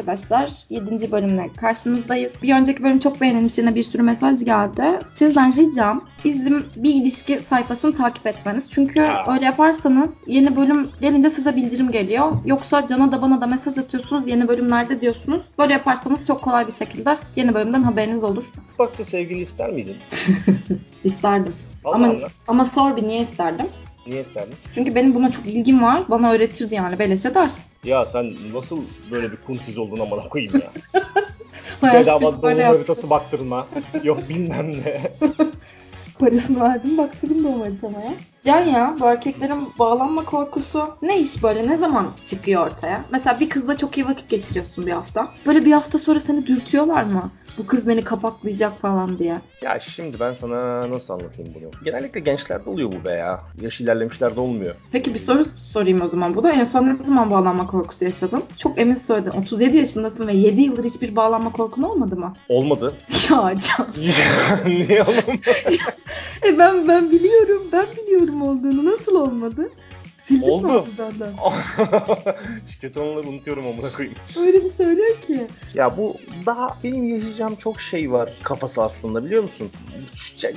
arkadaşlar. 7. bölümle karşınızdayız. Bir önceki bölüm çok beğenilmiş yine bir sürü mesaj geldi. Sizden ricam bizim bir ilişki sayfasını takip etmeniz. Çünkü öyle yaparsanız yeni bölüm gelince size bildirim geliyor. Yoksa Can'a da bana da mesaj atıyorsunuz yeni bölümlerde diyorsunuz. Böyle yaparsanız çok kolay bir şekilde yeni bölümden haberiniz olur. Bakça sevgili ister miydin? İsterdim. Vallahi Ama, mi? ama sor bir niye isterdim? Niye isterdin? Çünkü benim buna çok ilgim var. Bana öğretirdi yani beleşe ders. Ya sen nasıl böyle bir kuntiz olduğunu amına koyayım ya. Bedava doğum haritası baktırma. Yok bilmem ne. Parasını verdim baktırdım doğum haritama ya. Can ya bu erkeklerin bağlanma korkusu ne iş böyle ne zaman çıkıyor ortaya? Mesela bir kızla çok iyi vakit geçiriyorsun bir hafta. Böyle bir hafta sonra seni dürtüyorlar mı? Bu kız beni kapaklayacak falan diye. Ya şimdi ben sana nasıl anlatayım bunu? Genellikle gençlerde oluyor bu be ya. Yaş ilerlemişlerde olmuyor. Peki bir soru sorayım o zaman. Bu da en son ne zaman bağlanma korkusu yaşadın? Çok emin söyledin. 37 yaşındasın ve 7 yıldır hiçbir bağlanma korkun olmadı mı? Olmadı. Ya Can. Niye olmadı? E ben ben biliyorum. Ben biliyorum olduğunu. Nasıl olmadı? Sildin mi Oldu. hafızandan? Şirket olanları unutuyorum amına koyayım. Öyle bir söylüyor ki. Ya bu daha benim yaşayacağım çok şey var kafası aslında biliyor musun? Şey-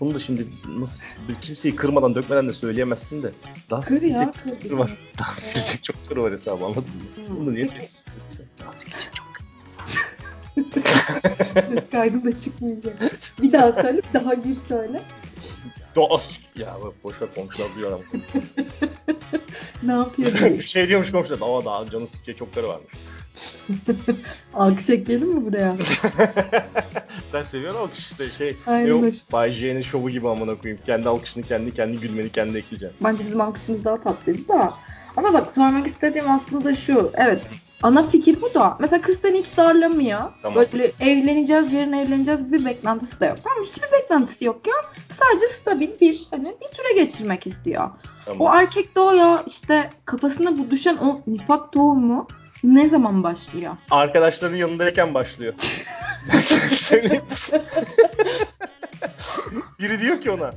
Bunu da şimdi nasıl bir kimseyi kırmadan dökmeden de söyleyemezsin de. Daha Kır ya. kır kır şey. var. Daha silecek çok kır var hesabı anladın mı? Bunu niye peki. Daha silecek çok kır. Ses kaydı da çıkmayacak. Bir daha söyle, bir daha gir söyle. Daha Ya boş ver komşular duyuyor adam. Ne yapıyor? bir şey diyormuş komşular. Daha daha canı sıkıcı çokları varmış. Alkış ekleyelim mi buraya? Sen seviyorsun alkış işte şey. Aynen ne o? öyle. Bay J'nin şovu gibi amına koyayım. Kendi alkışını kendi kendi gülmeni kendi ekleyeceksin. Bence bizim alkışımız daha tatlıydı da. Ama bak sormak istediğim aslında şu. Evet. Ana fikir bu da. Mesela kız seni hiç darlamıyor. Tamam. Böyle evleneceğiz, yarın evleneceğiz bir beklentisi de yok. Tamam hiçbir beklentisi yok ya. Sadece stabil bir hani bir süre geçirmek istiyor. Tamam. O erkek de o ya işte kafasına bu düşen o nifak tohumu ne zaman başlıyor? Arkadaşların yanındayken başlıyor. Söyleyeyim. Biri diyor ki ona.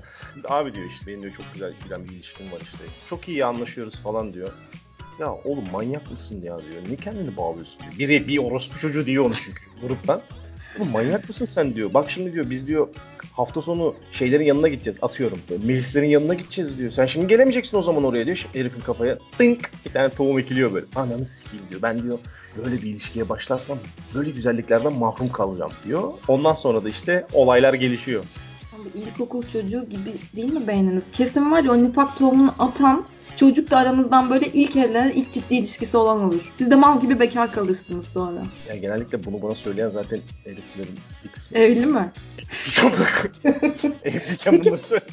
Abi diyor işte benim diyor çok güzel giden bir ilişkim var işte. Çok iyi anlaşıyoruz falan diyor. Ya oğlum manyak mısın ya diyor. Niye kendini bağlıyorsun diyor. Biri bir orospu çocuğu diyor onu çünkü gruptan. Oğlum manyak mısın sen diyor. Bak şimdi diyor biz diyor hafta sonu şeylerin yanına gideceğiz. Atıyorum. Böyle Melislerin yanına gideceğiz diyor. Sen şimdi gelemeyeceksin o zaman oraya diyor. Herifin kafaya tınk bir tane tohum ekiliyor böyle. Ananı sikeyim diyor. Ben diyor böyle bir ilişkiye başlarsam böyle güzelliklerden mahrum kalacağım diyor. Ondan sonra da işte olaylar gelişiyor. Abi ilkokul çocuğu gibi değil mi beyniniz? Kesin var ya o nifak tohumunu atan çocuk da aranızdan böyle ilk evlenen, ilk ciddi ilişkisi olan olur. Siz de mal gibi bekar kalırsınız sonra. Yani genellikle bunu bana söyleyen zaten heriflerin bir kısmı. Evli mi? Evliyken bunları söyle.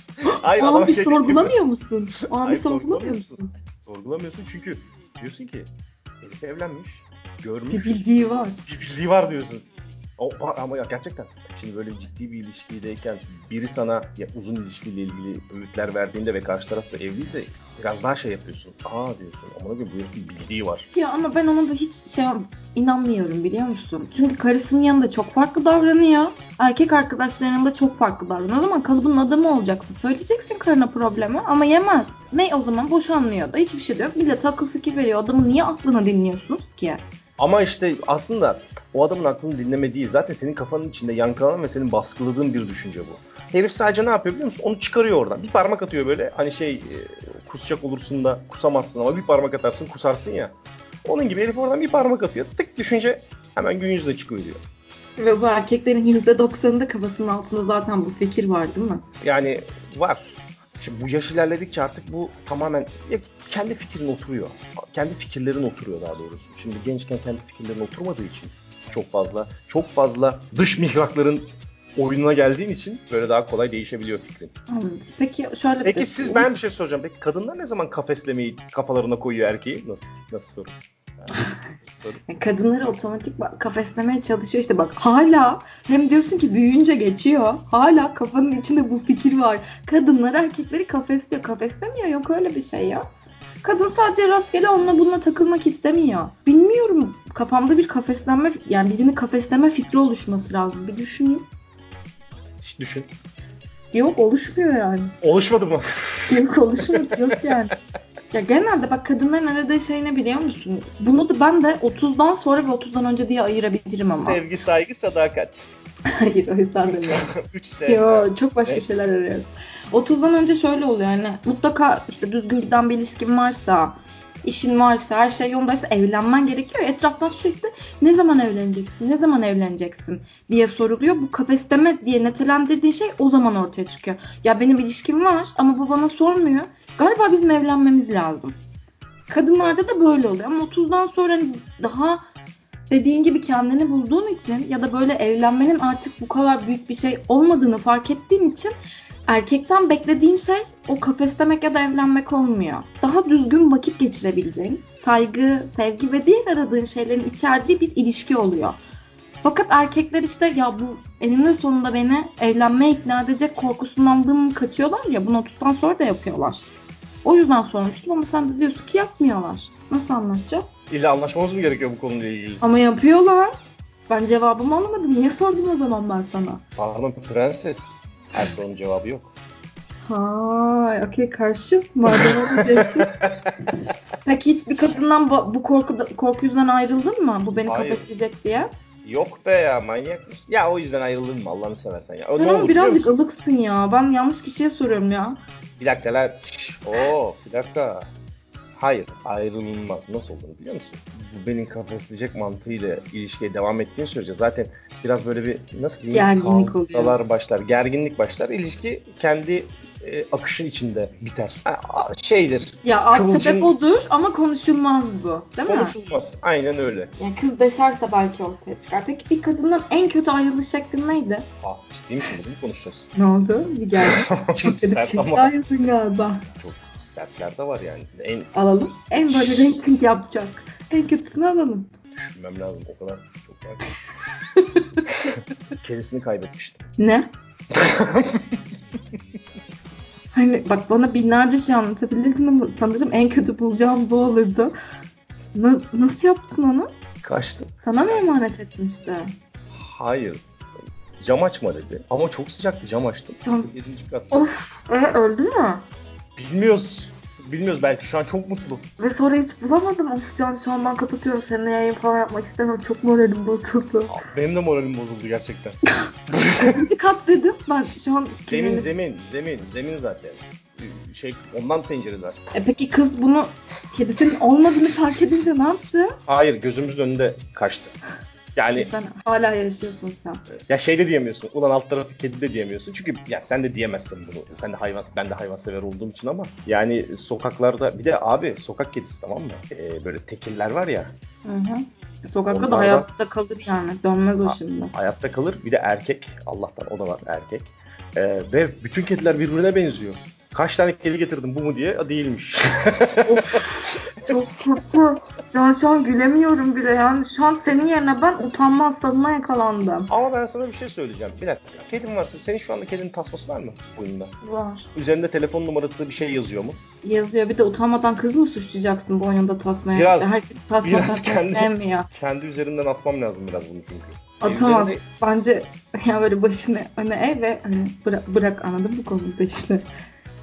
Hayır Abi şey sorgulamıyor musun? Abi Hayır, sorgulamıyor musun? Sorgulamıyorsun çünkü diyorsun ki herif evlenmiş, görmüş, Bir bildiği var. bir bildiği var diyorsun. O, ama ya gerçekten şimdi böyle ciddi bir ilişkideyken biri sana ya uzun ilişkiyle ilgili öğütler verdiğinde ve karşı taraf da evliyse biraz daha şey yapıyorsun. Aa diyorsun ama bu herifin bildiği var. Ya ama ben ona da hiç şey inanmıyorum biliyor musun? Çünkü karısının yanında çok farklı davranıyor. Erkek arkadaşlarının da çok farklı davranıyor. O zaman kalıbın adamı olacaksın. Söyleyeceksin karına problemi ama yemez. Ne o zaman boşanmıyor da hiçbir şey de yok. Millet akıl fikir veriyor. Adamın niye aklını dinliyorsunuz ki? Ama işte aslında o adamın aklını dinleme değil. Zaten senin kafanın içinde yankılanan ve senin baskıladığın bir düşünce bu. Herif sadece ne yapıyor biliyor musun? Onu çıkarıyor oradan. Bir parmak atıyor böyle. Hani şey e, kusacak olursun da kusamazsın ama bir parmak atarsın kusarsın ya. Onun gibi herif oradan bir parmak atıyor. Tık düşünce hemen gün yüzüne çıkıyor. Ve bu erkeklerin %90'ında kafasının altında zaten bu fikir var değil mi? Yani var. Şimdi bu yaş ilerledikçe artık bu tamamen ya kendi fikrin oturuyor. Kendi fikirlerin oturuyor daha doğrusu. Şimdi gençken kendi fikirlerin oturmadığı için çok fazla çok fazla dış mihrakların oyununa geldiğin için böyle daha kolay değişebiliyor fikrin. Peki şöyle bir Peki siz ben bir şey soracağım. Peki kadınlar ne zaman kafeslemeyi kafalarına koyuyor erkeği? Nasıl nasıl soru? Kadınları otomatik kafeslemeye çalışıyor işte bak hala hem diyorsun ki büyüyünce geçiyor hala kafanın içinde bu fikir var. Kadınlar erkekleri kafesliyor. Kafeslemiyor yok öyle bir şey ya. Kadın sadece rastgele onunla bununla takılmak istemiyor. Bilmiyorum kafamda bir kafeslenme yani birini kafesleme fikri oluşması lazım. Bir düşüneyim. Hiç düşün. Yok oluşmuyor yani. Oluşmadı mı? Yok oluşmuyor yok yani. Ya genelde bak kadınların aradığı şey ne biliyor musun? Bunu da ben de 30'dan sonra ve 30'dan önce diye ayırabilirim ama. Sevgi, saygı, sadakat. Hayır o yüzden demiyorum. 3 sevgi. Yo çok başka Ne? şeyler arıyoruz. 30'dan önce şöyle oluyor hani mutlaka işte düzgün giden bir ilişkin varsa, işin varsa, her şey yolundaysa evlenmen gerekiyor. Etraftan sürekli ne zaman evleneceksin, ne zaman evleneceksin diye soruluyor. Bu kapasiteme diye nitelendirdiği şey o zaman ortaya çıkıyor. Ya benim ilişkim var ama bu bana sormuyor. Galiba bizim evlenmemiz lazım. Kadınlarda da böyle oluyor ama 30'dan sonra daha dediğin gibi kendini bulduğun için ya da böyle evlenmenin artık bu kadar büyük bir şey olmadığını fark ettiğin için erkekten beklediğin şey o kafeslemek ya da evlenmek olmuyor. Daha düzgün vakit geçirebileceğin, saygı, sevgi ve diğer aradığın şeylerin içerdiği bir ilişki oluyor. Fakat erkekler işte ya bu eninde sonunda beni evlenmeye ikna edecek korkusundan kaçıyorlar ya bunu 30'dan sonra da yapıyorlar. O yüzden sormuştum ama sen de diyorsun ki yapmıyorlar. Nasıl anlatacağız? İlla anlaşmamız mı gerekiyor bu konuyla ilgili? Ama yapıyorlar. Ben cevabımı alamadım. Niye sordum o zaman ben sana? Pardon prenses. Her sorunun cevabı yok. Ha, okey karşı. Madem diyorsun. Peki hiç bir kadından bu, bu korku korku yüzünden ayrıldın mı? Bu beni Hayır. kafesleyecek diye. Yok be ya manyak mısın? Ya o yüzden ayrıldın mı Allah'ını seversen ya. O Sen ama birazcık ılıksın ya. Ben yanlış kişiye soruyorum ya. Bir dakika lan. Oo bir dakika. Hayır ayrılınmaz. Nasıl olduğunu biliyor musun? Bu benim kafesleyecek mantığıyla ilişkiye devam ettiğin sürece zaten biraz böyle bir nasıl diyeyim? Gerginlik oluyor. başlar. Gerginlik başlar. İlişki kendi e, akışı içinde biter. Şeydir. Ya alt Kıvılcım- sebep odur ama konuşulmaz bu. Değil mi? Konuşulmaz. Aynen öyle. Yani kız deşerse belki ortaya çıkar. Peki bir kadından en kötü ayrılış şeklin neydi? Ah ciddi misin? Bunu konuşacağız? Ne oldu? Bir geldi. Çok kötü bir ama ayrıldın galiba. çok sertler de var yani. En Alalım. En böyle rating yapacak. En kötüsünü alalım. düşünmem lazım. O kadar çok var. ki. Kedisini kaybetmiştim. Ne? hani bak bana binlerce şey anlatabilirdin ama sanırım en kötü bulacağım bu olurdu. Na- nasıl yaptın onu? Kaçtı. Sana mı emanet etmişti? Hayır. Cam açma dedi. Ama çok sıcaktı cam açtım. Cam- 7. kat. Of. E öldü mü? Bilmiyoruz. Bilmiyoruz belki şu an çok mutlu. Ve sonra hiç bulamadım. Of Can şu an ben kapatıyorum. Seninle yayın falan yapmak istemiyorum. Çok moralim bozuldu. Benim de moralim bozuldu gerçekten. Kaçıncı kat dedim. Ben şu an zemin zemin zemin zemin zaten. Şey ondan pencereler. E peki kız bunu kedisinin olmadığını fark edince ne yaptı? Hayır gözümüzün önünde kaçtı. Yani Sen hala yaşıyorsun sen. ya şey de diyemiyorsun. Ulan alt tarafı kedi de diyemiyorsun. Çünkü ya sen de diyemezsin bunu. Sen de hayvan ben de hayvan sever olduğum için ama yani sokaklarda bir de abi sokak kedisi tamam mı? Ee, böyle tekiller var ya. Hı hı. Sokakta da hayatta kalır yani. Dönmez o şimdi. hayatta kalır. Bir de erkek. Allah'tan o da var erkek. Ee, ve bütün kediler birbirine benziyor. Kaç tane kedi getirdim bu mu diye "Aa, değilmiş. Çok kötü. Can şu an gülemiyorum bile yani. Şu an senin yerine ben utanma hastalığına yakalandım. Ama ben sana bir şey söyleyeceğim. Bir dakika. Kedin varsa senin şu anda kedinin tasması var mı boyunda? Var. Üzerinde telefon numarası bir şey yazıyor mu? Yazıyor. Bir de utanmadan kız mı suçlayacaksın boynunda tasmaya? Biraz- Herkes tasma biraz kendi- sevmiyor. Kendi üzerinden atmam lazım biraz bunu çünkü. Atamaz. Üzerinde- Bence ya böyle başını öne eğ ve hani bırak, bırak anladın mı konunun peşini.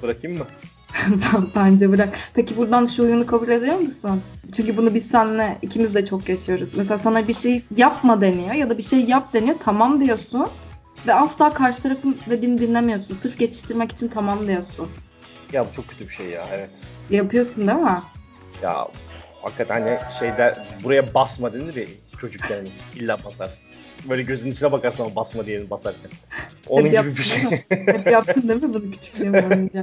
Bırakayım mı? Bence bırak. Peki buradan şu oyunu kabul ediyor musun? Çünkü bunu biz seninle ikimiz de çok yaşıyoruz. Mesela sana bir şey yapma deniyor ya da bir şey yap deniyor. Tamam diyorsun. Ve asla karşı tarafın dediğini dinlemiyorsun. Sırf geçiştirmek için tamam diyorsun. Ya bu çok kötü bir şey ya evet. Yapıyorsun değil mi? Ya hakikaten hani şeyde buraya basma denir ya çocukken hani illa basarsın. Böyle gözünün içine bakarsın ama basma diyelim basarken. Onun Hep gibi yaptın bir şey. Hep yaptın değil mi bunu küçüklüğüm boyunca?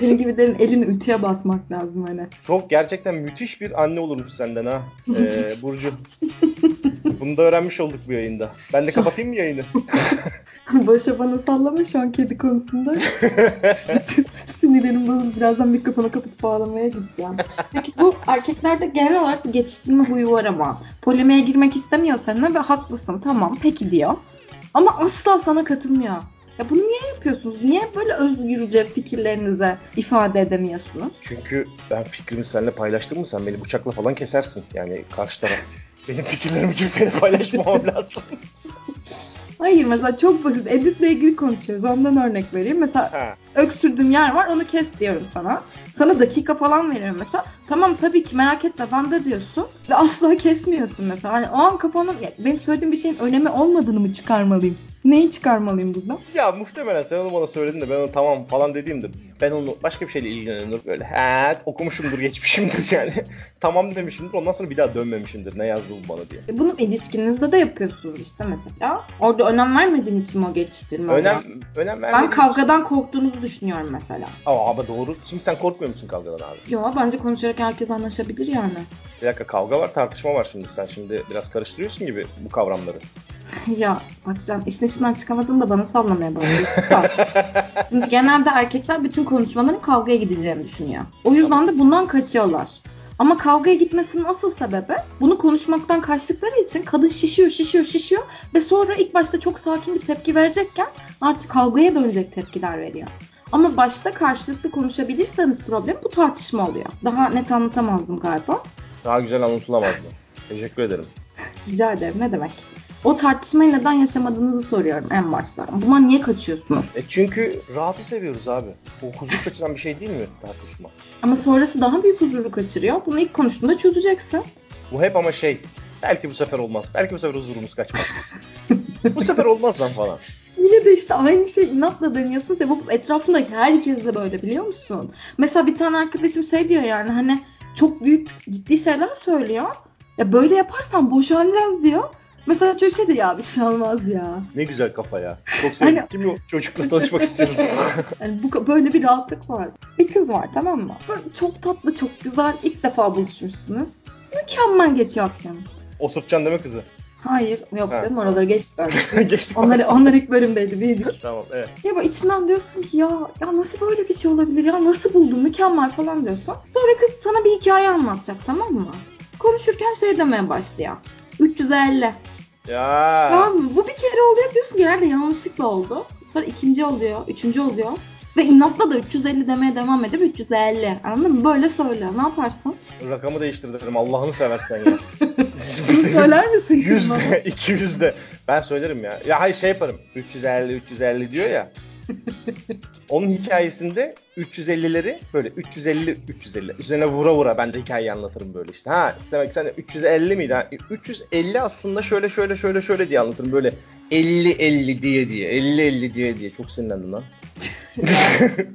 Senin gibilerin elini ütüye basmak lazım hani. Çok gerçekten müthiş bir anne olurmuş senden ha ee, Burcu. Bunu da öğrenmiş olduk bu yayında. Ben de kapatayım mı yayını? Başa bana sallama şu an kedi konusunda. Sinirlerim bozuldu. Birazdan mikrofonu kapatıp ağlamaya gideceğim. Peki bu erkeklerde genel olarak bir geçiştirme huyu var ama. Polemiğe girmek istemiyor seninle ve haklısın. Tamam peki diyor. Ama asla sana katılmıyor. Ya bunu niye yapıyorsunuz? Niye böyle özgürce fikirlerinizi ifade edemiyorsunuz? Çünkü ben fikrimi seninle paylaştım mı sen beni bıçakla falan kesersin. Yani karşı taraf. Benim fikirlerimi kimseyle paylaşmamam lazım. Hayır mesela çok basit. Editle ilgili konuşuyoruz. Ondan örnek vereyim. Mesela Ha. öksürdüğüm yer var onu kes diyorum sana. Sana dakika falan veriyorum mesela. Tamam tabii ki merak etme ben de diyorsun. Ve asla kesmiyorsun mesela. Hani o an kafana ya benim söylediğim bir şeyin önemi olmadığını mı çıkarmalıyım? Neyi çıkarmalıyım buradan? Ya muhtemelen sen onu bana söyledin de ben onu tamam falan dediğimde ben onu başka bir şeyle ilgileniyorum böyle. He okumuşumdur geçmişimdir yani. tamam demişimdir ondan sonra bir daha dönmemişimdir ne yazdı bu bana diye. E Bunu ilişkinizde de yapıyorsunuz işte mesela. Orada önem vermediğin için mi o geçiştirme oluyor? Önem, önem Ben kavgadan korktuğunuzu düşünüyorum mesela. Aa, ama doğru. Şimdi sen korkmuyor musun kavgadan abi? Yo bence konuşarak herkes anlaşabilir yani. Bir dakika kavga var tartışma var şimdi. Sen şimdi biraz karıştırıyorsun gibi bu kavramları. ya bak Can işin içinden çıkamadın da bana sallamaya başlıyorsun. Şimdi genelde erkekler bütün konuşmaların kavgaya gideceğini düşünüyor. O yüzden de bundan kaçıyorlar. Ama kavgaya gitmesinin asıl sebebi bunu konuşmaktan kaçtıkları için kadın şişiyor şişiyor şişiyor ve sonra ilk başta çok sakin bir tepki verecekken artık kavgaya dönecek tepkiler veriyor. Ama başta karşılıklı konuşabilirseniz problem bu tartışma oluyor. Daha net anlatamazdım galiba. Daha güzel anlatılamazdı. Teşekkür ederim. Rica ederim ne demek. O tartışmayı neden yaşamadığınızı soruyorum en başta. Buna niye kaçıyorsunuz? E çünkü rahatı seviyoruz abi. Bu huzur kaçıran bir şey değil mi tartışma? Ama sonrası daha büyük huzuru kaçırıyor. Bunu ilk konuştuğunda çözeceksin. Bu hep ama şey. Belki bu sefer olmaz. Belki bu sefer huzurumuz kaçmaz. bu sefer olmaz lan falan. Yine de işte aynı şey inatla deniyorsun ve bu etrafındaki herkes de böyle biliyor musun? Mesela bir tane arkadaşım şey diyor yani hani çok büyük ciddi şeyler söylüyor. Ya böyle yaparsan boşanacağız diyor. Mesela şey diyor ya bir şey olmaz ya. Ne güzel kafa ya. Çok sevdim. Hani- Kim o çocukla tanışmak istiyorum. Yani bu böyle bir rahatlık var. Bir kız var tamam mı? Böyle çok tatlı, çok güzel. ilk defa buluşmuşsunuz. Mükemmel geçiyor akşam. Osurtacaksın değil mi kızı? Hayır, yok Ha, canım oraları geçtik artık. Geçtik. onlar, onlar ilk bölümdeydi, büyüdük. Tamam evet. Ya böyle içinden diyorsun ki ya ya nasıl böyle bir şey olabilir ya nasıl buldun mükemmel falan diyorsun. Sonra kız sana bir hikaye anlatacak tamam mı? Konuşurken şey demeye başlıyor. 350. Ya. Tamam mı? Bu bir kere oluyor diyorsun herhalde yanlışlıkla oldu. Sonra ikinci oluyor, üçüncü oluyor. Ve inatla da 350 demeye devam edip 350. Anladın mı? Böyle söylüyor. Ne yaparsın? Rakamı değiştir dedim. Allah'ını seversen ya. Bunu söyler misin kızıma? Yüzde, iki yüzde. Ben söylerim ya. Ya hayır şey yaparım. 350, 350 diyor ya. Onun hikayesinde 350'leri böyle 350, 350 üzerine vura vura ben de hikayeyi anlatırım böyle işte. Ha demek sen de 350 miydi? Ha, 350 aslında şöyle şöyle şöyle şöyle diye anlatırım. Böyle 50 50 diye diye 50 50 diye diye çok sinirlendim lan.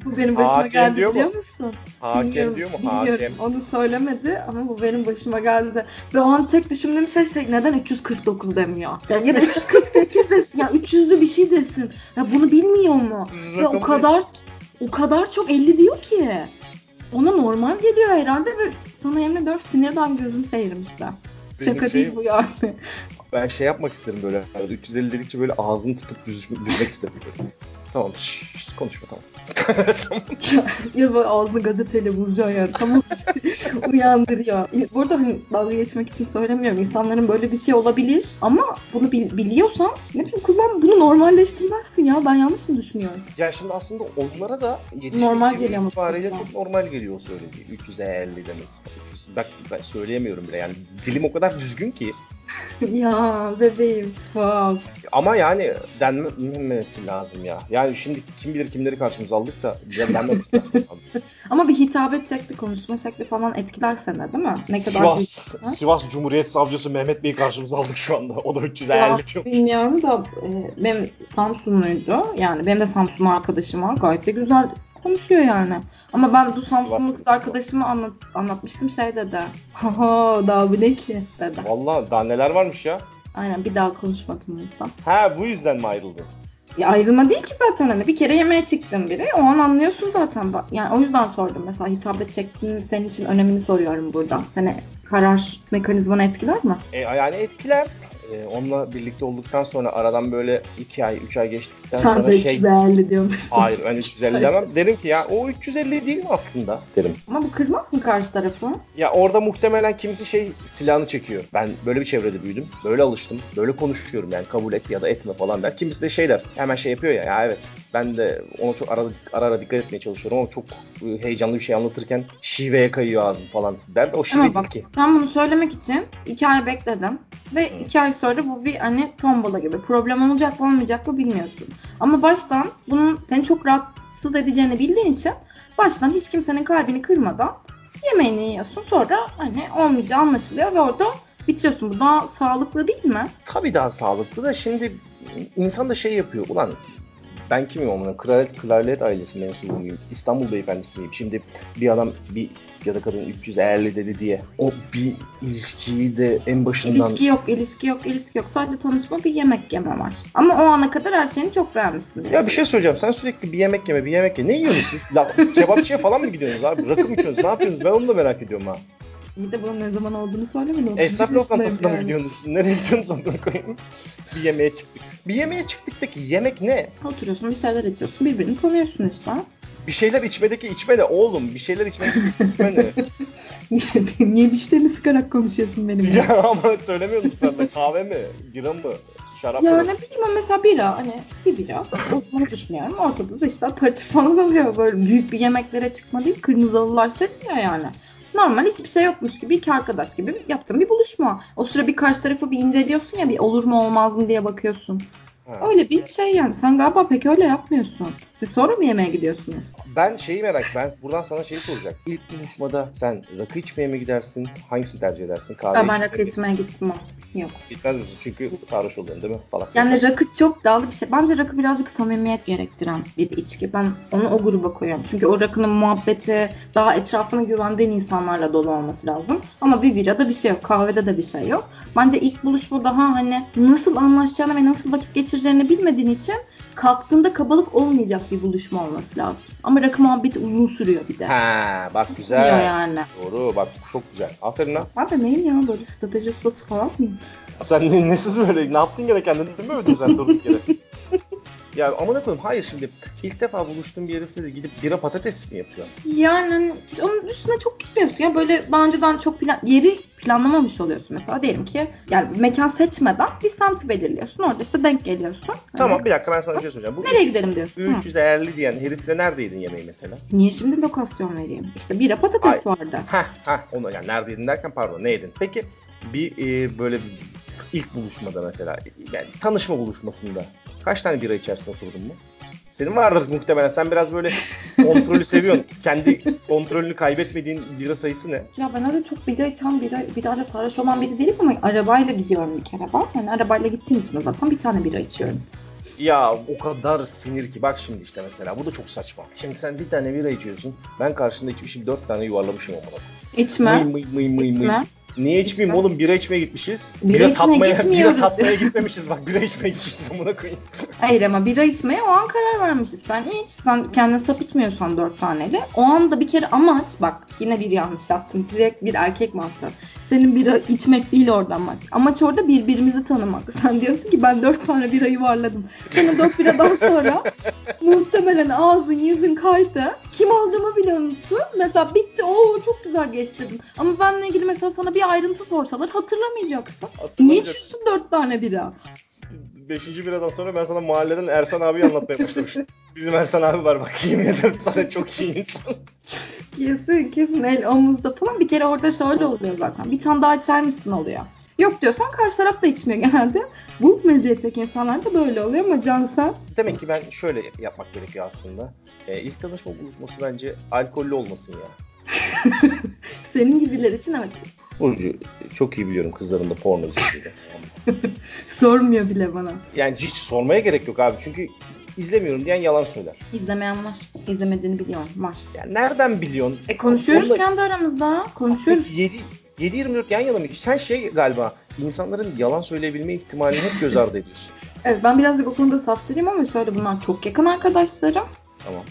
Bu benim başıma Hakem geldi diyor mu? biliyor musun? Hakem Bilmiyorum, diyor mu? bilmiyorum. Hakem. Onu söylemedi ama bu benim başıma geldi. Ve o an tek düşündüğüm şey şey neden 349 demiyor? Ya, ya da 348 desin. Ya 300'lü bir şey desin. Ya bunu bilmiyor mu? Ve o kadar o kadar çok 50 diyor ki. Ona normal geliyor herhalde ve sana yemin ediyorum sinirden gözüm seyirmişti. Benim Şaka şey- değil bu yani. Ben şey yapmak isterim böyle. Yani 350 dedikçe böyle ağzını tutup düz, düzmek isterim. Tamam şş, konuşma tamam. ya böyle ağzını gazeteyle vuracaksın yani. Tamam uyandırıyor. Burada hani dalga geçmek için söylemiyorum. İnsanların böyle bir şey olabilir ama bunu bil- biliyorsan ne bileyim kullan bunu normalleştirmezsin ya. Ben yanlış mı düşünüyorum? Ya şimdi aslında onlara da Normal geliyor mu? itibariyle çok normal geliyor o söylediği. 350 demesi. 300 Bak ben söyleyemiyorum bile yani dilim o kadar düzgün ki. ya bebeğim. Wow. Ama yani denmemesi lazım ya. Yani şimdi kim bilir kimleri karşımıza aldık da istedim. Ama bir hitabet şekli, konuşma şekli falan etkiler seni değil mi? Ne kadar Sivas, büyük- Ha? Sivas Cumhuriyet Savcısı Mehmet Bey'i karşımıza aldık şu anda. O da 350 Ya, diyor. bilmiyorum da e, benim Samsunluydu. Yani benim de Samsun arkadaşım var. Gayet de güzel konuşuyor yani. Ama ben bu Samsunlu kız Sivaslı. arkadaşıma anlat, anlatmıştım şey dedi. Haha daha bu ne ki dedi. Valla daha neler varmış ya. Aynen bir daha konuşmadım o yüzden. Ha bu yüzden mi ayrıldın? Ya ayrılma değil ki zaten hani bir kere yemeğe çıktım biri. O an anlıyorsun zaten. Yani o yüzden sordum mesela hitabet şeklinin senin için önemini soruyorum burada. Seni karar mekanizmanı etkiler mi? E, yani etkiler. E, onunla birlikte olduktan sonra aradan böyle 2 ay 3 ay geçtikten Sen sonra şey 350 diyormuşsun. Hayır ben 350 demem. Derim ki ya o 350 değil mi aslında derim. Ama bu kırmaz mı karşı tarafı? Ya orada muhtemelen kimisi şey silahını çekiyor. Ben böyle bir çevrede büyüdüm. Böyle alıştım. Böyle konuşuyorum yani kabul et ya da etme falan der. Kimisi de şey der. Hemen şey yapıyor ya. Ya evet ben de ona çok ara ara, ara dikkat etmeye çalışıyorum ama çok e, heyecanlı bir şey anlatırken şiveye kayıyor ağzım falan der. O şive değil ki. ben bunu söylemek için iki ay bekledim. Ve Hı. iki ay sonra bu bir hani tombola gibi. Problem olacak mı olmayacak mı bilmiyorsun. Ama baştan bunun seni çok rahatsız edeceğini bildiğin için baştan hiç kimsenin kalbini kırmadan yemeğini yiyorsun. Sonra hani olmayacağı anlaşılıyor ve orada bitiriyorsun. Bu daha sağlıklı değil mi? Tabii daha sağlıklı da şimdi insan da şey yapıyor. Ulan ben kimim amına? Kraliyet, kraliyet ailesi mensubu muyum? İstanbul beyefendisi miyim? Şimdi bir adam bir ya da kadın 350 dedi diye o bir ilişkiyi de en başından İlişki yok, ilişki yok, ilişki yok. Sadece tanışma bir yemek yeme var. Ama o ana kadar her şeyini çok beğenmişsin. Ya bir şey söyleyeceğim. Sen sürekli bir yemek yeme, bir yemek ye. Ne yiyorsunuz siz? La, kebapçıya falan mı gidiyorsunuz abi? Rakı mı içiyorsunuz? Ne yapıyorsunuz? Ben onu da merak ediyorum ha. İyi de bunun ne zaman olduğunu söylemedin. Esnaf 31 yaşındayım lokantasına mı gidiyorsunuz? Nereye gidiyorsunuz amına koyayım? Bir yemeğe çıktık. Bir yemeğe çıktıktaki yemek ne? Oturuyorsun bir şeyler içiyorsun. Birbirini tanıyorsun işte. Bir şeyler içmedeki içme ne oğlum? Bir şeyler içmedeki içme ne? Niye dişlerini sıkarak konuşuyorsun benimle? Ya, ya ama söylemiyorsun ısrarla. Kahve mi? Bira mı? Şarap mı? ne bileyim ama mesela bira hani bir bira onu düşünüyorum. Ortada da işte aperatif falan oluyor. Böyle büyük bir yemeklere çıkma değil. Kırmızı halılar seriliyor yani. Normal hiçbir şey yokmuş gibi iki arkadaş gibi yaptığın bir buluşma. O sıra bir karşı tarafı bir inceliyorsun ya bir olur mu olmaz mı diye bakıyorsun. Ha. Öyle bir şey yani. Sen galiba pek öyle yapmıyorsun. Siz sonra mı yemeğe gidiyorsunuz? Ben şeyi merak Ben buradan sana şeyi soracak. İlk buluşmada sen rakı içmeye mi gidersin? Hangisini tercih edersin? Kahve ben rakı içmeye gitmem. Yok. Gitmez misin? Çünkü sarhoş oluyorsun değil mi? Salak Yani rakı çok dağlı bir şey. Bence rakı birazcık samimiyet gerektiren bir içki. Ben onu o gruba koyuyorum. Çünkü o rakının muhabbeti daha etrafına güvendiğin insanlarla dolu olması lazım. Ama bir birada bir şey yok. Kahvede de bir şey yok. Bence ilk buluşma daha hani nasıl anlaşacağını ve nasıl vakit geçireceğini bilmediğin için kalktığında kabalık olmayacak bir buluşma olması lazım. Ama rakı muhabbeti uzun sürüyor bir de. Ha, bak güzel. yani. Doğru bak çok güzel. Aferin lan. Ben de neyim ya böyle strateji ustası falan mıyım? Sen ne, nesiz böyle? Ne yaptın gene kendini değil mi övdün sen durduk yere? ya amına koyayım hayır şimdi ilk defa buluştuğun bir herifle de gidip bira patates mi yapıyor? Yani onun üstüne çok gitmiyorsun ya böyle daha önceden çok plan yeri planlamamış oluyorsun mesela diyelim ki yani mekan seçmeden bir semti belirliyorsun orada işte denk geliyorsun. Tamam Hani, bir dakika ben sana bir şey soracağım. Bu Nereye gidelim diyorsun. Hı. 350 diyen herifle neredeydin yemeği mesela? Niye şimdi lokasyon vereyim? İşte bira patates vardı. Heh heh onu yani neredeydin derken pardon ne yedin? Peki bir e, böyle bir ilk buluşmada mesela yani tanışma buluşmasında kaç tane bira içersin oturdun mu? Senin vardır muhtemelen. Sen biraz böyle kontrolü seviyorsun. Kendi kontrolünü kaybetmediğin bira sayısı ne? Ya ben öyle çok bira içen, bira, birayla sarhoş olan biri değilim ama arabayla gidiyorum bir kere ben. Yani arabayla gittiğim için zaten bir tane bira içiyorum. Ya o kadar sinir ki bak şimdi işte mesela bu da çok saçma. Şimdi sen bir tane bira içiyorsun. Ben karşında içmişim dört tane yuvarlamışım amına. İçme. Mıy mıy mıy mıy mıy. Niye içmeyeyim İçme. oğlum bira içmeye gitmişiz. Bira içmeye tatmaya, gitmiyoruz. Bira tatmaya gitmemişiz bak bira içmeye gitmişiz amına koyayım. Hayır ama bira içmeye o an karar vermişiz. Sen iç. Sen kendini sapıtmıyorsan dört taneyle. O anda bir kere amaç bak yine bir yanlış yaptın. Direkt bir erkek mantığı. Senin bira içmek değil orada amaç. Amaç orada birbirimizi tanımak. Sen diyorsun ki ben dört tane bira yuvarladım. Senin dört biradan sonra muhtemelen ağzın yüzün kaydı. Kim olduğumu bile unuttun. Mesela bitti. Oo çok güzel geçti dedim. Ama benimle ilgili mesela sana bir ayrıntı sorsalar hatırlamayacaksın. Niye içiyorsun dört tane bira? Beşinci biradan sonra ben sana mahalleden Ersan abiyi anlatmaya başlamışım. Bizim Ersan abi var bak yemin ederim sana çok iyi insan. Kesin kesin el omuzda falan. Bir kere orada şöyle oluyor zaten. Bir tane daha içer misin oluyor. Yok diyorsan karşı taraf da içmiyor genelde. Bu meziyetteki insanlar da böyle oluyor ama Can sen Demek ki ben şöyle yapmak gerekiyor aslında. Ee, ilk tanışma buluşması bence alkollü olmasın ya. senin gibiler için evet Burcu çok iyi biliyorum kızların da porno izlediğini. sormuyor bile bana. yani hiç sormaya gerek yok abi çünkü izlemiyorum diyen yalan söyler. İzlemeyen var. İzlemediğini biliyorum. Var. Yani nereden biliyorsun? E konuşuyoruz Onunla- kendi aramızda. Konuşuyoruz. 7 7-24 yan yana mı? Sen şey galiba insanların yalan söyleyebilme ihtimalini hep göz ardı ediyorsun. Evet ben birazcık o konuda saftiriyim ama şöyle bunlar çok yakın arkadaşlarım. Tamam.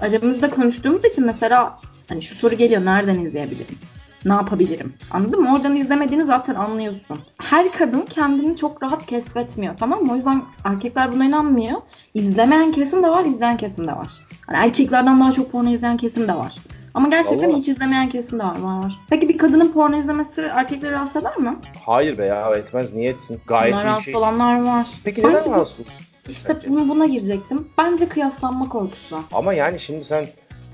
aramızda konuştuğumuz için mesela hani şu soru geliyor nereden izleyebilirim? Ne yapabilirim? Anladın mı? Oradan izlemediğini zaten anlıyorsun. Her kadın kendini çok rahat keşfetmiyor tamam mı? O yüzden erkekler buna inanmıyor. İzlemeyen kesim de var, izleyen kesim de var. Hani erkeklerden daha çok porno izleyen kesim de var. Ama gerçekten Vallahi. hiç izlemeyen kesim de var, var. Peki bir kadının porno izlemesi erkekleri rahatsız eder mi? Hayır be ya etmez niye etsin? Gayet Bunlar rahatsız şey. olanlar var. Peki neden Bence bu- rahatsız? İşte Bence. bunu buna girecektim. Bence kıyaslanma korkusu. Ama yani şimdi sen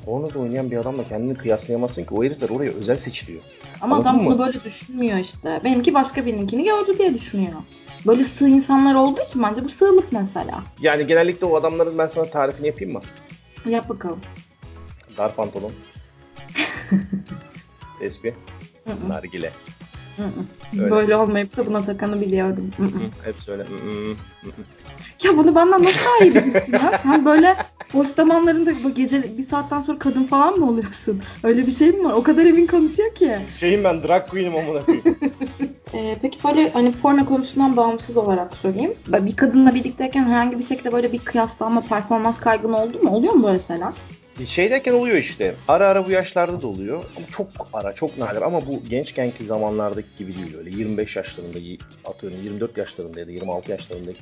Pornoda oynayan bir adamla kendini kıyaslayamazsın ki. O herifler oraya özel seçiliyor. Ama Anladın adam mı? bunu böyle düşünmüyor işte. Benimki başka birininkini gördü diye düşünüyor. Böyle sığ insanlar olduğu için bence bu sığlık mesela. Yani genellikle o adamların ben sana tarifini yapayım mı? Yap bakalım. Dar pantolon. Tespih. Nargile. Öyle. Böyle olmayıp da buna takanı biliyorum. Hı hı. Hı, hepsi öyle. Hı, hı, hı, hı. Ya bunu benden nasıl daha iyi bilirsin ya? Sen böyle boş zamanlarında bu gece bir saatten sonra kadın falan mı oluyorsun? Öyle bir şey mi var? O kadar emin konuşuyor ki. Şeyim ben drag queen'im amına koyayım. Ee, peki böyle hani porno konusundan bağımsız olarak sorayım. Bir kadınla birlikteyken herhangi bir şekilde böyle bir kıyaslanma, performans kaygın oldu mu? Oluyor mu böyle şeyler? Şeydeyken oluyor işte. Ara ara bu yaşlarda da oluyor. Ama çok ara, çok nadir. Ama bu gençkenki zamanlardaki gibi değil öyle. 25 yaşlarında, atıyorum 24 yaşlarında ya da 26 yaşlarındaki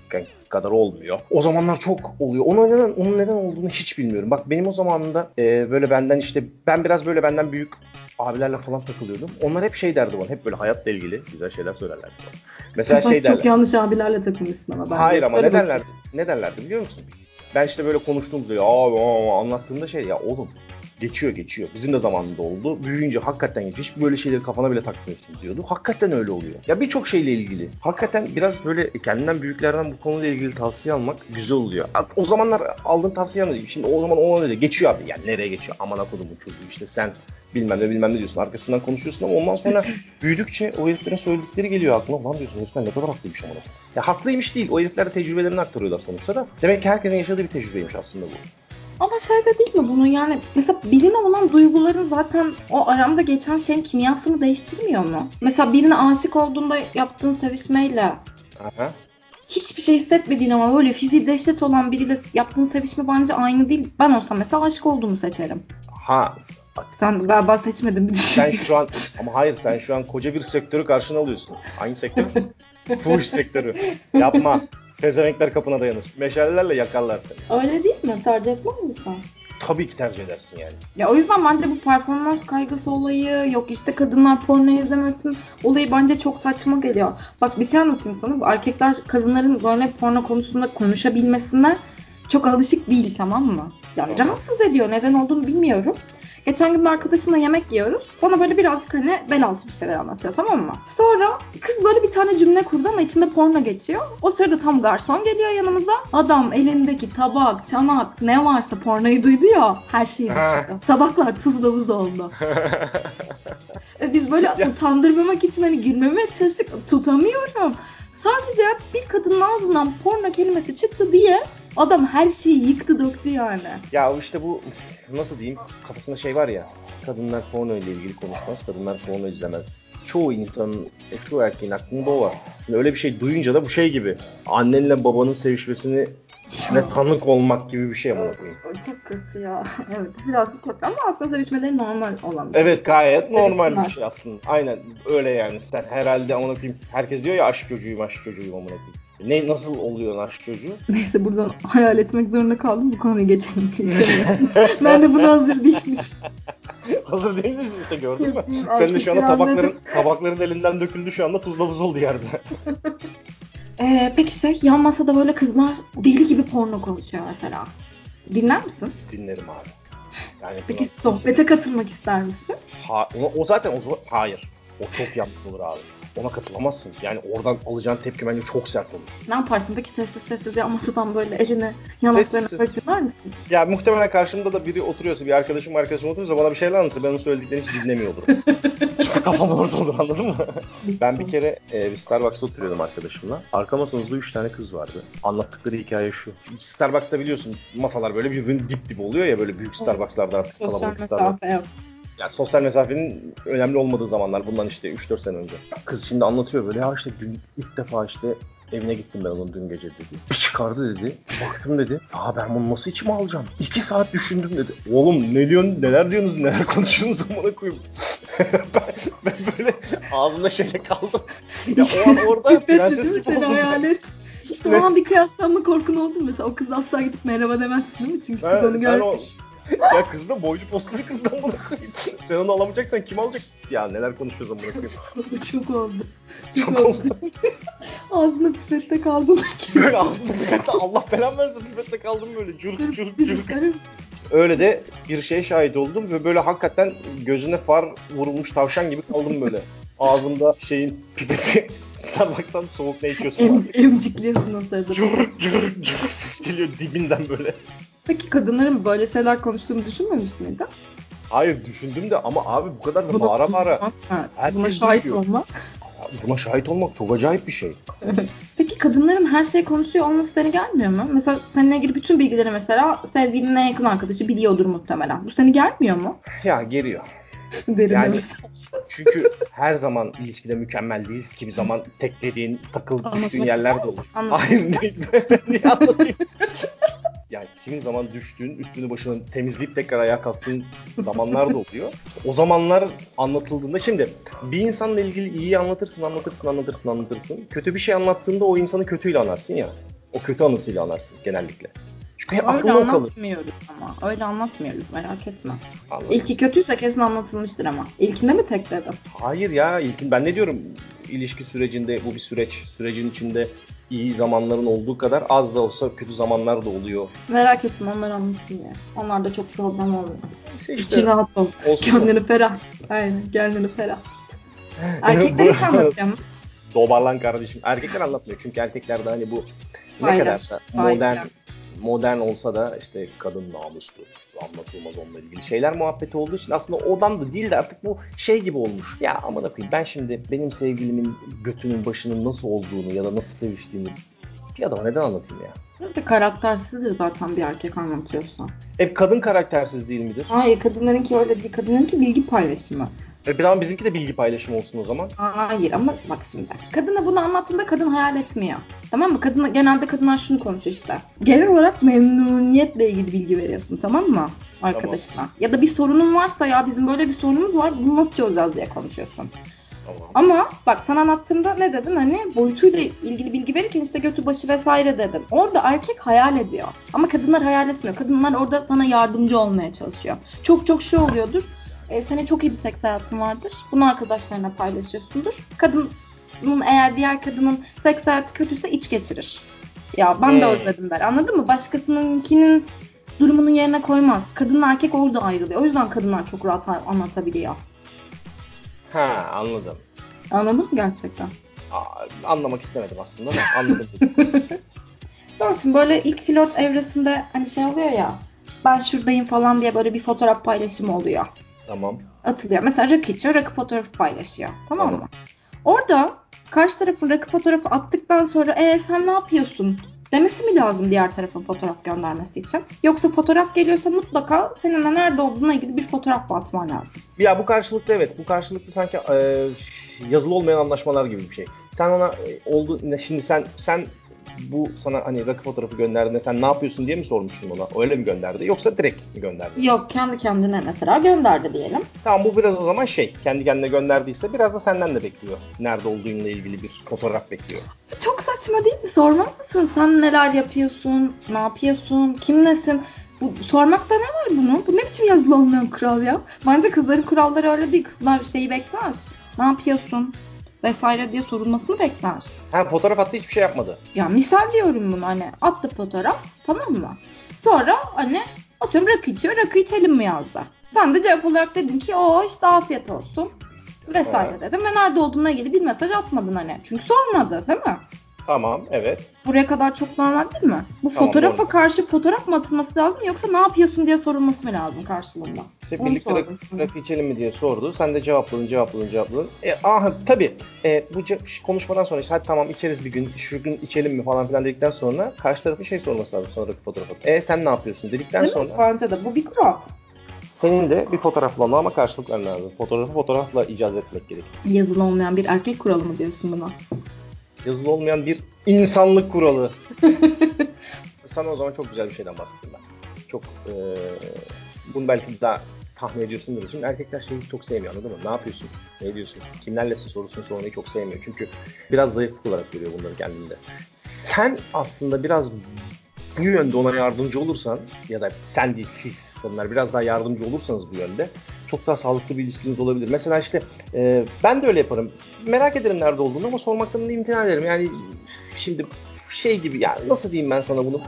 kadar olmuyor. O zamanlar çok oluyor. Onun neden, onun neden olduğunu hiç bilmiyorum. Bak benim o zamanında e, böyle benden işte, ben biraz böyle benden büyük abilerle falan takılıyordum. Onlar hep şey derdi bana. Hep böyle hayatla ilgili güzel şeyler söylerlerdi bana. Mesela şey derler. Çok yanlış abilerle takılmışsın ama. bence. Hayır ama Söyle ne bakayım. derlerdi? Ne derlerdi biliyor musun? Ben işte böyle konuştuğumuzda ya abi aa, anlattığımda şey ya oğlum geçiyor geçiyor. Bizim de zamanında oldu. Büyüyünce hakikaten geçiyor. Hiç böyle şeyleri kafana bile takmıyorsun diyordu. Hakikaten öyle oluyor. Ya birçok şeyle ilgili. Hakikaten biraz böyle kendinden büyüklerden bu konuyla ilgili tavsiye almak güzel oluyor. O zamanlar aldığın tavsiye anlayayım. Şimdi o zaman ona öyle geçiyor abi. Yani nereye geçiyor? Aman bu çocuğu işte sen bilmem ne bilmem ne diyorsun. Arkasından konuşuyorsun ama ondan sonra büyüdükçe o heriflerin söyledikleri geliyor aklına. Lan diyorsun herifler ne kadar haklıymış ama. Ya haklıymış değil. O herifler de tecrübelerini aktarıyorlar sonuçta da. Demek ki herkesin yaşadığı bir tecrübeymiş aslında bu. Ama şey de değil mi bunun yani mesela birine olan duyguların zaten o aranda geçen şeyin kimyasını değiştirmiyor mu? Mesela birine aşık olduğunda yaptığın sevişmeyle Aha. hiçbir şey hissetmediğin ama böyle fiziği dehşet olan biriyle yaptığın sevişme bence aynı değil. Ben olsam mesela aşık olduğumu seçerim. Ha Sen galiba seçmedin sen şu an ama hayır sen şu an koca bir sektörü karşına alıyorsun. Hangi sektör? Fuhuş sektörü. Yapma. Pezevenkler kapına dayanır. Meşalelerle yakarlar seni. Öyle değil mi? Tercih etmez misin? Tabii ki tercih edersin yani. Ya o yüzden bence bu performans kaygısı olayı yok işte kadınlar porno izlemesin olayı bence çok saçma geliyor. Bak bir şey anlatayım sana. Bu erkekler kadınların böyle porno konusunda konuşabilmesine çok alışık değil tamam mı? Yani rahatsız ediyor. Neden olduğunu bilmiyorum. Geçen gün bir arkadaşımla yemek yiyoruz. Bana böyle birazcık hani bel altı bir şeyler anlatıyor tamam mı? Sonra kız böyle bir tane cümle kurdu ama içinde porno geçiyor. O sırada tam garson geliyor yanımıza. Adam elindeki tabak, çanak ne varsa pornoyu duydu ya. Her şeyi düşürdü. Tabaklar tuzla buz oldu. E Biz böyle Ya. utandırmamak için hani gülmeme çalıştık. Tutamıyorum. Sadece bir kadının ağzından porno kelimesi çıktı diye adam her şeyi yıktı döktü yani. ya işte bu nasıl diyeyim kafasında şey var ya kadınlar porno ile ilgili konuşmaz, kadınlar porno izlemez. Çoğu insanın, e, çoğu erkeğin aklında o var. Şimdi öyle bir şey duyunca da bu şey gibi annenle babanın sevişmesini ne tanık olmak gibi bir şey amına koyayım. Çok kötü ya. Evet birazcık kötü ama aslında sevişmeleri normal olan. Evet gayet normal Sevişsinler. bir şey aslında. Aynen öyle yani. Sen herhalde amına koyayım. Herkes diyor ya aşk çocuğuyum aşk çocuğuyum amına koyayım. Ne nasıl oluyor aşk çocuğu? Neyse buradan hayal etmek zorunda kaldım. Bu konuyu geçelim. Ben de buna hazır değilmiş. Hazır değil miyiz işte gördün mü? Senin de şu anda tabakların tabakların elinden döküldü şu anda tuzla buz oldu yerde. Ee, peki şey yan masada böyle kızlar deli gibi porno konuşuyor mesela. Dinler misin? Dinlerim abi. Yani Peki sohbete katılmak ister misin? Ha, o, o zaten o hayır. O çok yanlış olur abi. Ona katılamazsın. Yani oradan alacağın tepki bence çok sert olur. Ne yaparsın peki sessiz sessiz ya masadan böyle elini yanaklarına dinler misin? Ya muhtemelen karşımda da biri oturuyorsa, bir arkadaşım arkadaşım oturuyorsa bana bir şeyler anlatır. Ben onun söylediklerini hiç dinlemiyor olurum. Kafam orada olur anladın mı? Ben bir kere e, bir Starbucks'ta oturuyordum arkadaşımla. Arka masamızda 3 tane kız vardı. Anlattıkları hikaye şu. Starbucks'ta biliyorsun masalar böyle birbirinin dip dip oluyor ya böyle büyük Starbucks'larda artık Sosyal mesafe yok. Ya sosyal mesafenin önemli olmadığı zamanlar bundan işte 3-4 sene önce. Kız şimdi anlatıyor böyle ya işte dün ilk defa işte evine gittim ben onun dün gece dedi. Bir çıkardı dedi. Baktım dedi. Ya ben bunu nasıl içime alacağım? 2 saat düşündüm dedi. Oğlum ne diyorsun neler diyorsunuz neler konuşuyorsunuz amına koyayım. ben, ben böyle ağzımda şeyle kaldım. Ya o an orada prenses gibi oldum. hayal et. İşte o an bir kıyaslanma korkun oldu mu? Mesela o kız asla gidip merhaba demezsin değil mi? Çünkü Ben- kız onu ben o- görmüş. ya kız da boylu postlu bir kızdan bunu. Sen onu alamayacaksan kim alacak? Ya neler konuşuyoruz amına koyayım. Çok oldu. Çok, Çok oldu. Ağzına pipette kaldın. Böyle ağzımda pipette Allah belamı versin pipette kaldım böyle curuk curuk curuk. Öyle de bir şeye şahit oldum ve böyle hakikaten gözüne far vurulmuş tavşan gibi kaldım böyle. Ağzımda şeyin pipeti Starbucks'tan soğuk ne içiyorsun? Em, emcikliyorsun o sırada. Cır cır cır ses geliyor dibinden böyle. Peki kadınların böyle şeyler konuştuğunu düşünmemiş miydin? Hayır düşündüm de ama abi bu kadar da Buna- bağıra bağıra. Ha, Buna şahit duyuyor. olma. Buna şahit olmak çok acayip bir şey. Peki kadınların her şeyi konuşuyor olması seni gelmiyor mu? Mesela seninle ilgili bütün bilgileri mesela sevgilinin en yakın arkadaşı biliyordur muhtemelen. Bu seni gelmiyor mu? Ya geriyor. Derinlemesi. Çünkü her zaman ilişkide mükemmel değiliz. Kimi zaman tek takılıp düştüğün yerler de olur. Niye anlatayım? Yani kimi zaman düştüğün, üstünü başını temizleyip tekrar ayağa kalktığın zamanlar da oluyor. O zamanlar anlatıldığında şimdi bir insanla ilgili iyi anlatırsın, anlatırsın, anlatırsın, anlatırsın. Kötü bir şey anlattığında o insanı kötüyle anarsın ya. O kötü anısıyla anarsın genellikle. Hep Öyle o kalır. anlatmıyoruz ama. Öyle anlatmıyoruz merak etme. Anladın? İlki kötüyse kesin anlatılmıştır ama. İlkinde mi tekledin? Hayır ya ilkin ben ne diyorum ilişki sürecinde bu bir süreç sürecin içinde iyi zamanların olduğu kadar az da olsa kötü zamanlar da oluyor. Merak etme onları anlatayım ya. Onlarda çok problem olmuyor. İşte, İçin rahat olsun. Gönlünü ferah. Aynen gönlünü ferah. Erkekler hiç mu? Dobarlan kardeşim. Erkekler anlatmıyor çünkü erkeklerde hani bu ne kadar da modern modern olsa da işte kadın namuslu anlatılmaz onunla ilgili şeyler muhabbeti olduğu için aslında odan da değil de artık bu şey gibi olmuş. Ya aman koyayım ben şimdi benim sevgilimin götünün başının nasıl olduğunu ya da nasıl seviştiğini bir adama neden anlatayım ya? Bence karaktersizdir zaten bir erkek anlatıyorsa. Hep kadın karaktersiz değil midir? Hayır kadınlarınki öyle değil. Kadınlarınki bilgi paylaşımı. E, bir zaman bizimki de bilgi paylaşımı olsun o zaman. Hayır ama bak şimdi. Kadına bunu anlattığında kadın hayal etmiyor. Tamam mı? Kadın, genelde kadınlar şunu konuşuyor işte. Genel olarak memnuniyetle ilgili bilgi veriyorsun tamam mı? Arkadaşına. Ya da bir sorunun varsa ya bizim böyle bir sorunumuz var bunu nasıl çözeceğiz diye konuşuyorsun. Tamam. Ama bak sana anlattığımda ne dedin hani boyutuyla ilgili bilgi verirken işte götü başı vesaire dedin. Orada erkek hayal ediyor. Ama kadınlar hayal etmiyor. Kadınlar orada sana yardımcı olmaya çalışıyor. Çok çok şu oluyordur. E, senin çok iyi bir seks hayatın vardır. Bunu arkadaşlarına paylaşıyorsundur. Kadının eğer diğer kadının seks hayatı kötüyse iç geçirir. Ya ben de Hmm. özledim der. Anladın mı? Başkasınınkinin durumunun yerine koymaz. Kadın erkek orada ayrılıyor. O yüzden kadınlar çok rahat anlatabiliyor. Ha anladım. Anladın mı gerçekten? Aa, anlamak istemedim aslında ama anladım. Sonra şimdi böyle ilk flört evresinde hani şey oluyor ya ben şuradayım falan diye böyle bir fotoğraf paylaşımı oluyor. Tamam. Atılıyor. Mesela rakı içiyor, rakı fotoğrafı paylaşıyor. Tamam Tamam. mı? Orada karşı tarafın rakı fotoğrafı attıktan sonra e sen ne yapıyorsun demesi mi lazım diğer tarafın fotoğraf göndermesi için? Yoksa fotoğraf geliyorsa mutlaka seninle nerede olduğuna ilgili bir fotoğraf mı atman lazım? Ya bu karşılıklı evet. Bu karşılıklı sanki e, yazılı olmayan anlaşmalar gibi bir şey. Sen ona e, oldu şimdi sen sen bu sana hani rakı fotoğrafı gönderdiğinde sen ne yapıyorsun diye mi sormuştun ona? Öyle mi gönderdi yoksa direkt mi gönderdi? Yok kendi kendine mesela gönderdi diyelim. Tamam bu biraz o zaman şey kendi kendine gönderdiyse biraz da senden de bekliyor. Nerede olduğunla ilgili bir fotoğraf bekliyor. Çok saçma değil mi? Sormaz mısın? Sen neler yapıyorsun? Ne yapıyorsun? Kimlesin? Bu, sormakta ne var bunun? Bu ne biçim yazılı olmayan kural ya? Bence kızların kuralları öyle değil. Kızlar şeyi bekler. Ne yapıyorsun? Vesaire diye sorulmasını bekler. Ha fotoğraf attı hiçbir şey yapmadı. Ya misal diyorum bunu hani attı fotoğraf tamam mı? Sonra hani atıyorum rakı içiyor rakı içelim mi yazdı. Sen de cevap olarak dedin ki o işte afiyet olsun vesaire Evet. dedim ve nerede olduğuna ilgili bir mesaj atmadın hani. Çünkü sormadı değil mi? Tamam evet. Buraya kadar çok normal değil mi? Bu Tamam, fotoğrafa doğru. karşı fotoğraf mı atılması lazım yoksa ne yapıyorsun diye sorulması mı lazım karşılığında? İşte Onu birlikte rakı, rakı içelim mi diye sordu. Sen de cevapladın, cevapladın, cevapladın. E, aha tabii. E, bu konuşmadan sonra işte hadi tamam içeriz bir gün, şu gün içelim mi falan filan dedikten sonra karşı tarafın şey sorması lazım sonra rakı fotoğrafı. E sen ne yapıyorsun dedikten Değil sonra Bence de bu bir kural. senin de bir fotoğrafla ama karşılık vermen lazım. Fotoğrafı fotoğrafla icaz etmek gerek. Yazılı olmayan bir erkek kuralı mı diyorsun buna? Yazılı olmayan bir insanlık kuralı. Sana o zaman çok güzel bir şeyden bahsedeyim ben. Çok e, bunu belki daha tahmin ediyorsundur. Şimdi erkekler şeyi çok sevmiyor anladın mı? Ne yapıyorsun? Ne diyorsun? Kimlerlesin sorusunu sormayı çok sevmiyor. Çünkü biraz zayıflık olarak görüyor bunları kendinde. Sen aslında biraz bu yönde ona yardımcı olursan ya da sen değil siz kadınlar biraz daha yardımcı olursanız bu yönde çok daha sağlıklı bir ilişkiniz olabilir. Mesela işte e, ben de öyle yaparım. Merak ederim nerede olduğunu ama sormaktan da imtina ederim. Yani şimdi şey gibi ya nasıl diyeyim ben sana bunu?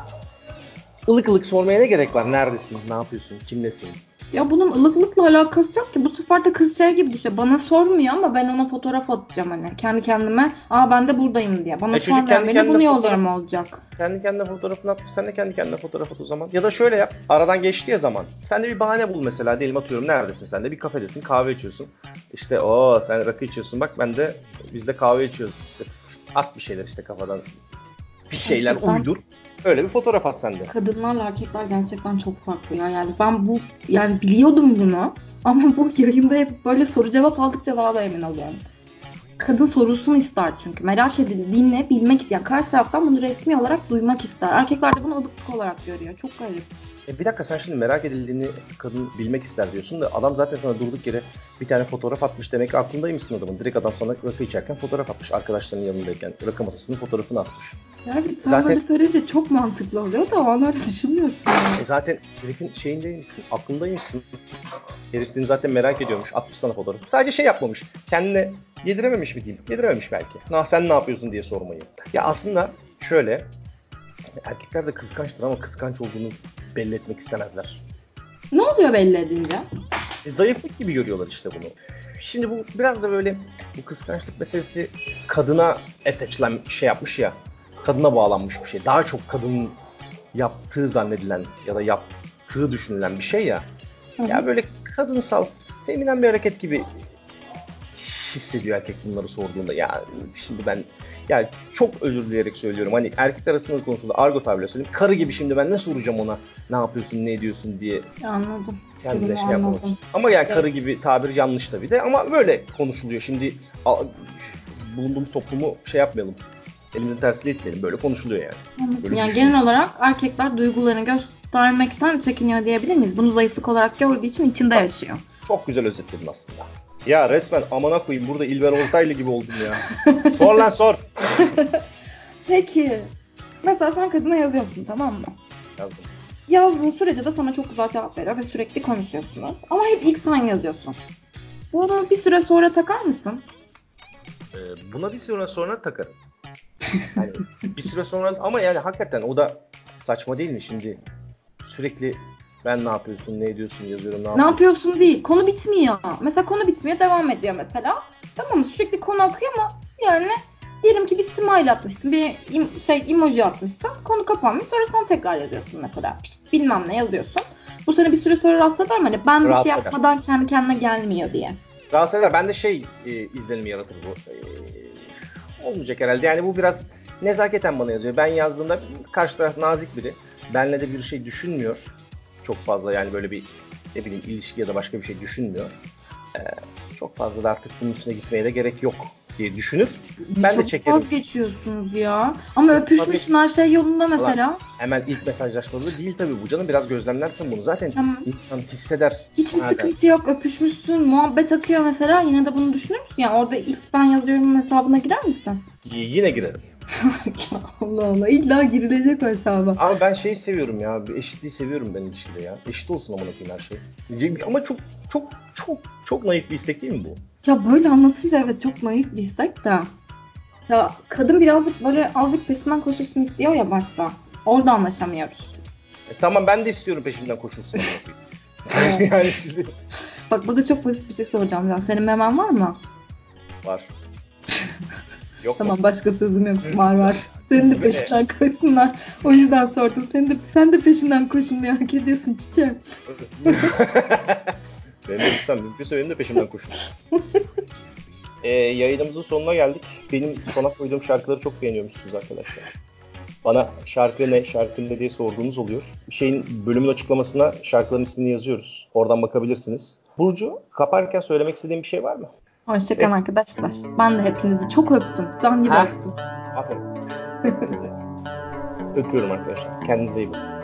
ılık ılık sormaya ne gerek var? Neredesin? Ne yapıyorsun? Kimlesin? Ya bunun ılıklıkla alakası yok ki. Bu sefer de kız şey gibi düşüyor. Bana sormuyor ama ben ona fotoğraf atacağım hani. Kendi kendime aa ben de buradayım diye. Bana E çocuk sormayan kendi beni kendine bunu fotoğraf- yolluyorum olacak. Kendi kendine fotoğrafını at. Sen de kendi kendine fotoğraf at o zaman. Ya da şöyle yap. Aradan geçti ya zaman. Sen de bir bahane bul mesela. Diyelim atıyorum neredesin sen de? Bir kafedesin. Kahve içiyorsun. İşte o sen rakı içiyorsun. Bak ben de biz de kahve içiyoruz. İşte at bir şeyler işte kafadan. Bir şeyler Gerçekten. uydur. Öyle bir fotoğraf at sen de. Kadınlarla erkekler gerçekten çok farklı ya. Yani ben bu yani biliyordum bunu ama bu yayında hep böyle soru cevap aldıkça daha da emin oluyorum. Kadın sorusunu ister çünkü. Merak edildiğini bilmek ister. Yani karşı taraftan bunu resmi olarak duymak ister. Erkekler de bunu ılıklık olarak görüyor. Çok garip. E bir dakika sen şimdi merak edildiğini kadın bilmek ister diyorsun da adam zaten sana durduk yere bir tane fotoğraf atmış demek ki aklındaymışsın adamın. Direkt adam sana rakı içerken fotoğraf atmış. Arkadaşlarının yanındayken rakı masasının fotoğrafını atmış. Yani sen Zaten- söyleyince çok mantıklı oluyor da o anları düşünmüyorsun. E zaten herifin şeyindeymişsin, aklındaymışsın. Herif seni zaten merak ediyormuş. Atmış sana fotoğrafı. Sadece şey yapmamış. Kendine yedirememiş mi diyeyim? Yedirememiş belki. Nah sen ne yapıyorsun diye sormayı. Ya aslında şöyle. Erkekler de kıskançtır ama kıskanç olduğunu belli etmek istemezler. Ne oluyor belli edince? E, zayıflık gibi görüyorlar işte bunu. Şimdi bu biraz da böyle bu kıskançlık meselesi kadına attachlen şey yapmış ya. Kadına bağlanmış bir şey. Daha çok kadının yaptığı zannedilen ya da yaptığı düşünülen bir şey ya. Hı hı. Ya böyle kadınsal, feminen bir hareket gibi hissediyor erkek bunları sorduğunda. Ya şimdi ben yani çok özür dileyerek söylüyorum. Hani erkekler arasında konusunda argo tabirle söyleyeyim. Karı gibi şimdi ben ne soracağım ona ne yapıyorsun ne ediyorsun diye Anladım. kendine Durumu şey yapmamak. Ama yani Evet. karı gibi tabir yanlış tabii de ama böyle konuşuluyor. Şimdi bulunduğumuz toplumu şey yapmayalım. Elimizin tersiyle itmeyelim. Böyle konuşuluyor yani. Böyle yani genel olarak erkekler duygularını göstermekten çekiniyor diyebilir miyiz? Bunu zayıflık olarak gördüğü için içinde yaşıyor. Çok güzel özetledin aslında. Ya resmen amına koyayım burada İlber Ortaylı gibi oldum ya. sor lan sor. Peki. Mesela sen kadına yazıyorsun tamam mı? Yazdım. Yazdığın sürece de sana çok güzel cevap veriyor ve sürekli konuşuyorsunuz. Ama hep ilk sen yazıyorsun. Bunu bir süre sonra takar mısın? Ee, buna bir süre sonra takarım. Yani bir süre sonra ama yani hakikaten o da saçma değil mi şimdi? Sürekli ben ne yapıyorsun, ne ediyorsun yazıyorum, ne Ne yapıyorsun? değil. Konu bitmiyor. Mesela konu bitmiyor devam ediyor mesela. Tamam mı? Sürekli konu akıyor ama yani diyelim ki bir smile atmışsın. Bir im- şey emoji atmışsın. Konu kapanmış. Sonra sen tekrar yazıyorsun mesela. Pişt, bilmem ne yazıyorsun. Bu seni bir süre sonra rahatsız eder mi? Hani ben bir Rahatsız şey eder. yapmadan kendi kendine gelmiyor diye. Rahatsız eder. Bende şey e, izlenimi yaratır bu. E, olmayacak herhalde. Yani bu biraz nezaketen bana yazıyor. Ben yazdığımda karşı taraf nazik biri. Benle de bir şey düşünmüyor. Çok fazla yani böyle bir ne bileyim ilişki ya da başka bir şey düşünmüyor. E, çok fazla da artık bunun üstüne gitmeye de gerek yok diye düşünür. Ben de Çok çekerim. vazgeçiyorsunuz ya. Ama öpüşmüşsün her şey yolunda mesela. Hemen ilk mesajlaşmada değil tabii bu canım. Biraz gözlemlersin bunu. Zaten Tamam. insan hisseder. Hiçbir Nereden? sıkıntı yok. Öpüşmüşsün, muhabbet akıyor mesela. Yine de bunu düşünür müsün? Yani orada ilk ben yazıyorum hesabına girer misin? Y- Yine girerim. Ya Allah Allah. İlla girilecek o hesaba. Ama ben şeyi seviyorum ya. Eşitliği seviyorum ben ilişkide ya. Eşit olsun amına koyayım her şey. Ama çok çok çok çok naif bir istek değil mi bu? Ya böyle anlatınca evet çok naif bir istek de. Ya kadın birazcık böyle azıcık peşinden koşulsun istiyor ya başta. Orada anlaşamıyoruz. E, tamam ben de istiyorum peşimden koşulsun yani şimdi Bak burada çok basit bir şey soracağım. Can. Senin memen var mı? var. Yok Tamam mu? başka sözüm yok. Var var. Senin de peşinden koşsunlar. O yüzden sordum. Senin de, sen de peşinden koşulmayı hak ediyorsun çiçeğim. benim de lütfen mümkünse benim de peşimden koşun. e, yayınımızın sonuna geldik. Benim sona koyduğum şarkıları çok beğeniyormuşsunuz arkadaşlar. Bana şarkı ne, şarkı ne diye sorduğunuz oluyor. Şeyin bölümün açıklamasına şarkıların ismini yazıyoruz. Oradan bakabilirsiniz. Burcu, kaparken söylemek istediğin bir şey var mı? Hoşçakalın arkadaşlar. Ben de hepinizi çok öptüm. Can gibi Ha? öptüm. Aferin. Öpüyorum arkadaşlar. Kendinize iyi bakın.